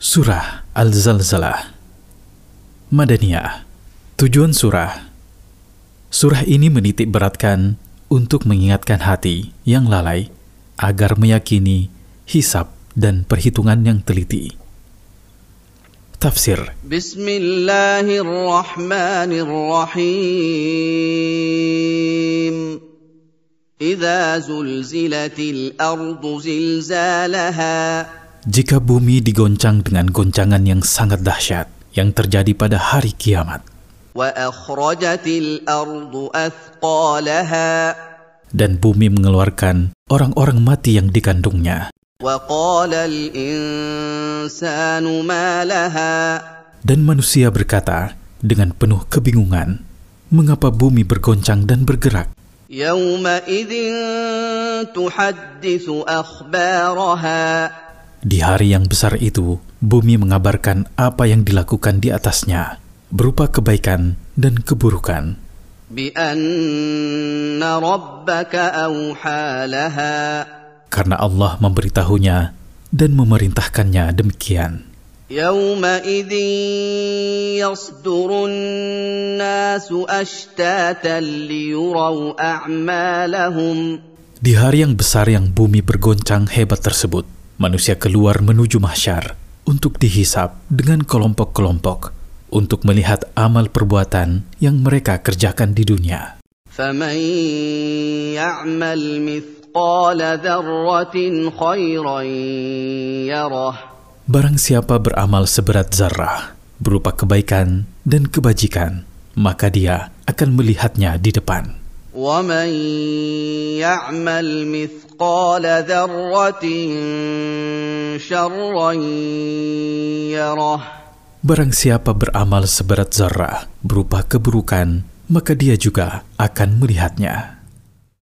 Surah Al-Zalzalah Madaniyah Tujuan surah Surah ini menitik beratkan untuk mengingatkan hati yang lalai agar meyakini hisab dan perhitungan yang teliti. Tafsir Bismillahirrahmanirrahim إذا زلزلت الأرض زلزالها jika bumi digoncang dengan goncangan yang sangat dahsyat yang terjadi pada hari kiamat. Dan bumi mengeluarkan orang-orang mati yang dikandungnya. Dan manusia berkata dengan penuh kebingungan, mengapa bumi bergoncang dan bergerak? يومئذ تحدث أخبارها Di hari yang besar itu, bumi mengabarkan apa yang dilakukan di atasnya, berupa kebaikan dan keburukan. بأن ربك أوحى لها Karena Allah memberitahunya dan memerintahkannya demikian. يومئذ يصدر الناس أشتاتا ليروا أعمالهم Di hari yang besar yang bumi bergoncang hebat tersebut, manusia keluar menuju mahsyar untuk dihisap dengan kelompok-kelompok untuk melihat amal perbuatan yang mereka kerjakan di dunia. فمن يعمل مثقال ذرة خيرا يره Barang siapa beramal seberat zarah, berupa kebaikan dan kebajikan, maka dia akan melihatnya di depan. ومن يعمل مثقال ذرة شرا يره Barang siapa beramal seberat zarah, berupa keburukan, maka dia juga akan melihatnya.